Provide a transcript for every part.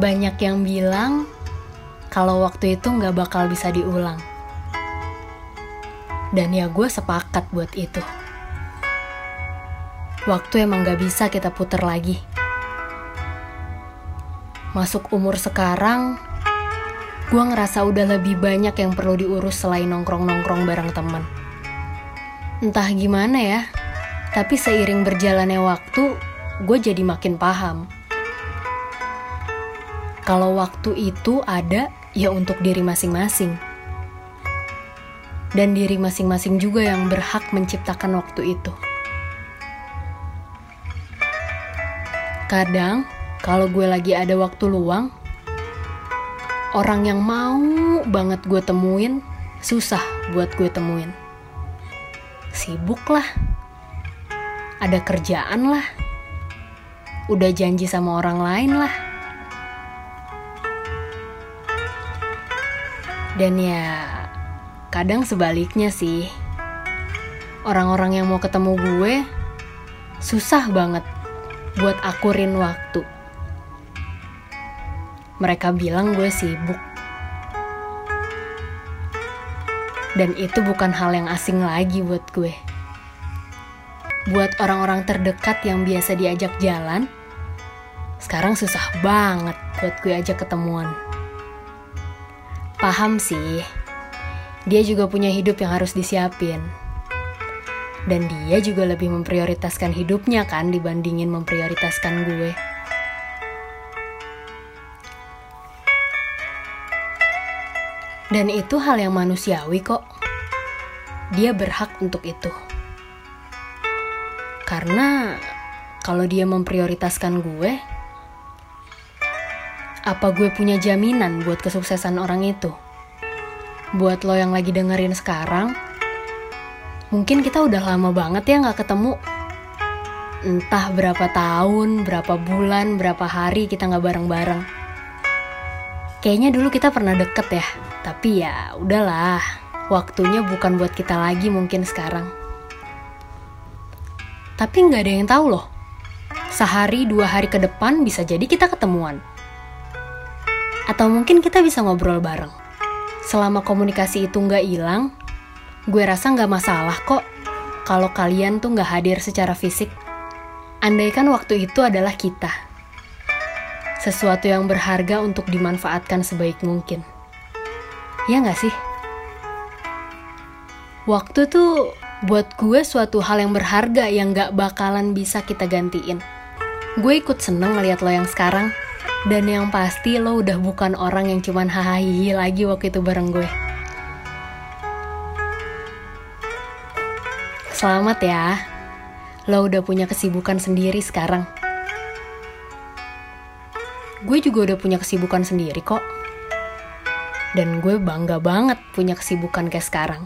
Banyak yang bilang kalau waktu itu nggak bakal bisa diulang. Dan ya gue sepakat buat itu. Waktu emang gak bisa kita puter lagi. Masuk umur sekarang, gue ngerasa udah lebih banyak yang perlu diurus selain nongkrong-nongkrong bareng teman. Entah gimana ya, tapi seiring berjalannya waktu, gue jadi makin paham. Kalau waktu itu ada, ya untuk diri masing-masing. Dan diri masing-masing juga yang berhak menciptakan waktu itu. Kadang, kalau gue lagi ada waktu luang, orang yang mau banget gue temuin, susah buat gue temuin. Sibuk lah, ada kerjaan lah, udah janji sama orang lain lah. Dan ya, kadang sebaliknya sih. Orang-orang yang mau ketemu gue susah banget buat akurin waktu. Mereka bilang gue sibuk. Dan itu bukan hal yang asing lagi buat gue. Buat orang-orang terdekat yang biasa diajak jalan, sekarang susah banget buat gue ajak ketemuan. Paham sih, dia juga punya hidup yang harus disiapin. Dan dia juga lebih memprioritaskan hidupnya kan dibandingin memprioritaskan gue. Dan itu hal yang manusiawi kok. Dia berhak untuk itu. Karena kalau dia memprioritaskan gue, apa gue punya jaminan buat kesuksesan orang itu? Buat lo yang lagi dengerin sekarang, mungkin kita udah lama banget ya gak ketemu. Entah berapa tahun, berapa bulan, berapa hari kita gak bareng-bareng. Kayaknya dulu kita pernah deket ya, tapi ya udahlah, waktunya bukan buat kita lagi mungkin sekarang. Tapi nggak ada yang tahu loh, sehari dua hari ke depan bisa jadi kita ketemuan. Atau mungkin kita bisa ngobrol bareng. Selama komunikasi itu nggak hilang, gue rasa nggak masalah kok kalau kalian tuh nggak hadir secara fisik. Andaikan waktu itu adalah kita sesuatu yang berharga untuk dimanfaatkan sebaik mungkin. Ya nggak sih? Waktu tuh buat gue suatu hal yang berharga yang gak bakalan bisa kita gantiin. Gue ikut seneng ngeliat lo yang sekarang, dan yang pasti lo udah bukan orang yang cuman hahaha lagi waktu itu bareng gue. Selamat ya, lo udah punya kesibukan sendiri sekarang gue juga udah punya kesibukan sendiri kok. Dan gue bangga banget punya kesibukan kayak sekarang.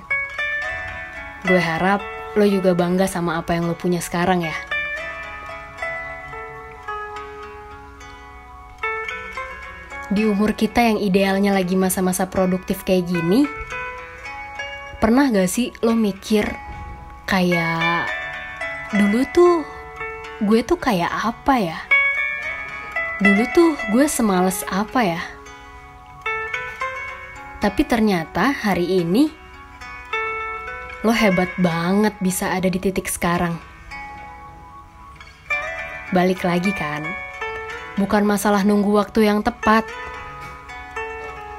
Gue harap lo juga bangga sama apa yang lo punya sekarang ya. Di umur kita yang idealnya lagi masa-masa produktif kayak gini, pernah gak sih lo mikir kayak dulu tuh gue tuh kayak apa ya? Dulu tuh gue semales apa ya? Tapi ternyata hari ini lo hebat banget bisa ada di titik sekarang. Balik lagi kan, bukan masalah nunggu waktu yang tepat.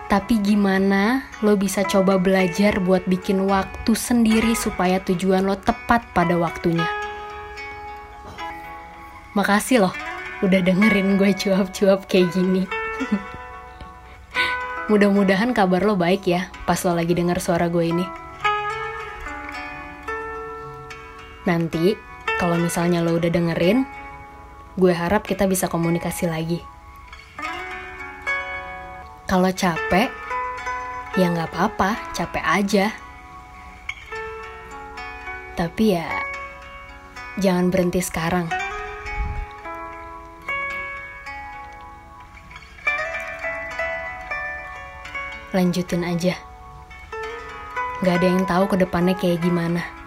Tapi gimana lo bisa coba belajar buat bikin waktu sendiri supaya tujuan lo tepat pada waktunya. Makasih loh udah dengerin gue cuap-cuap kayak gini. Mudah-mudahan kabar lo baik ya pas lo lagi denger suara gue ini. Nanti, kalau misalnya lo udah dengerin, gue harap kita bisa komunikasi lagi. Kalau capek, ya nggak apa-apa, capek aja. Tapi ya, jangan berhenti sekarang. lanjutin aja. Gak ada yang tahu ke depannya kayak gimana.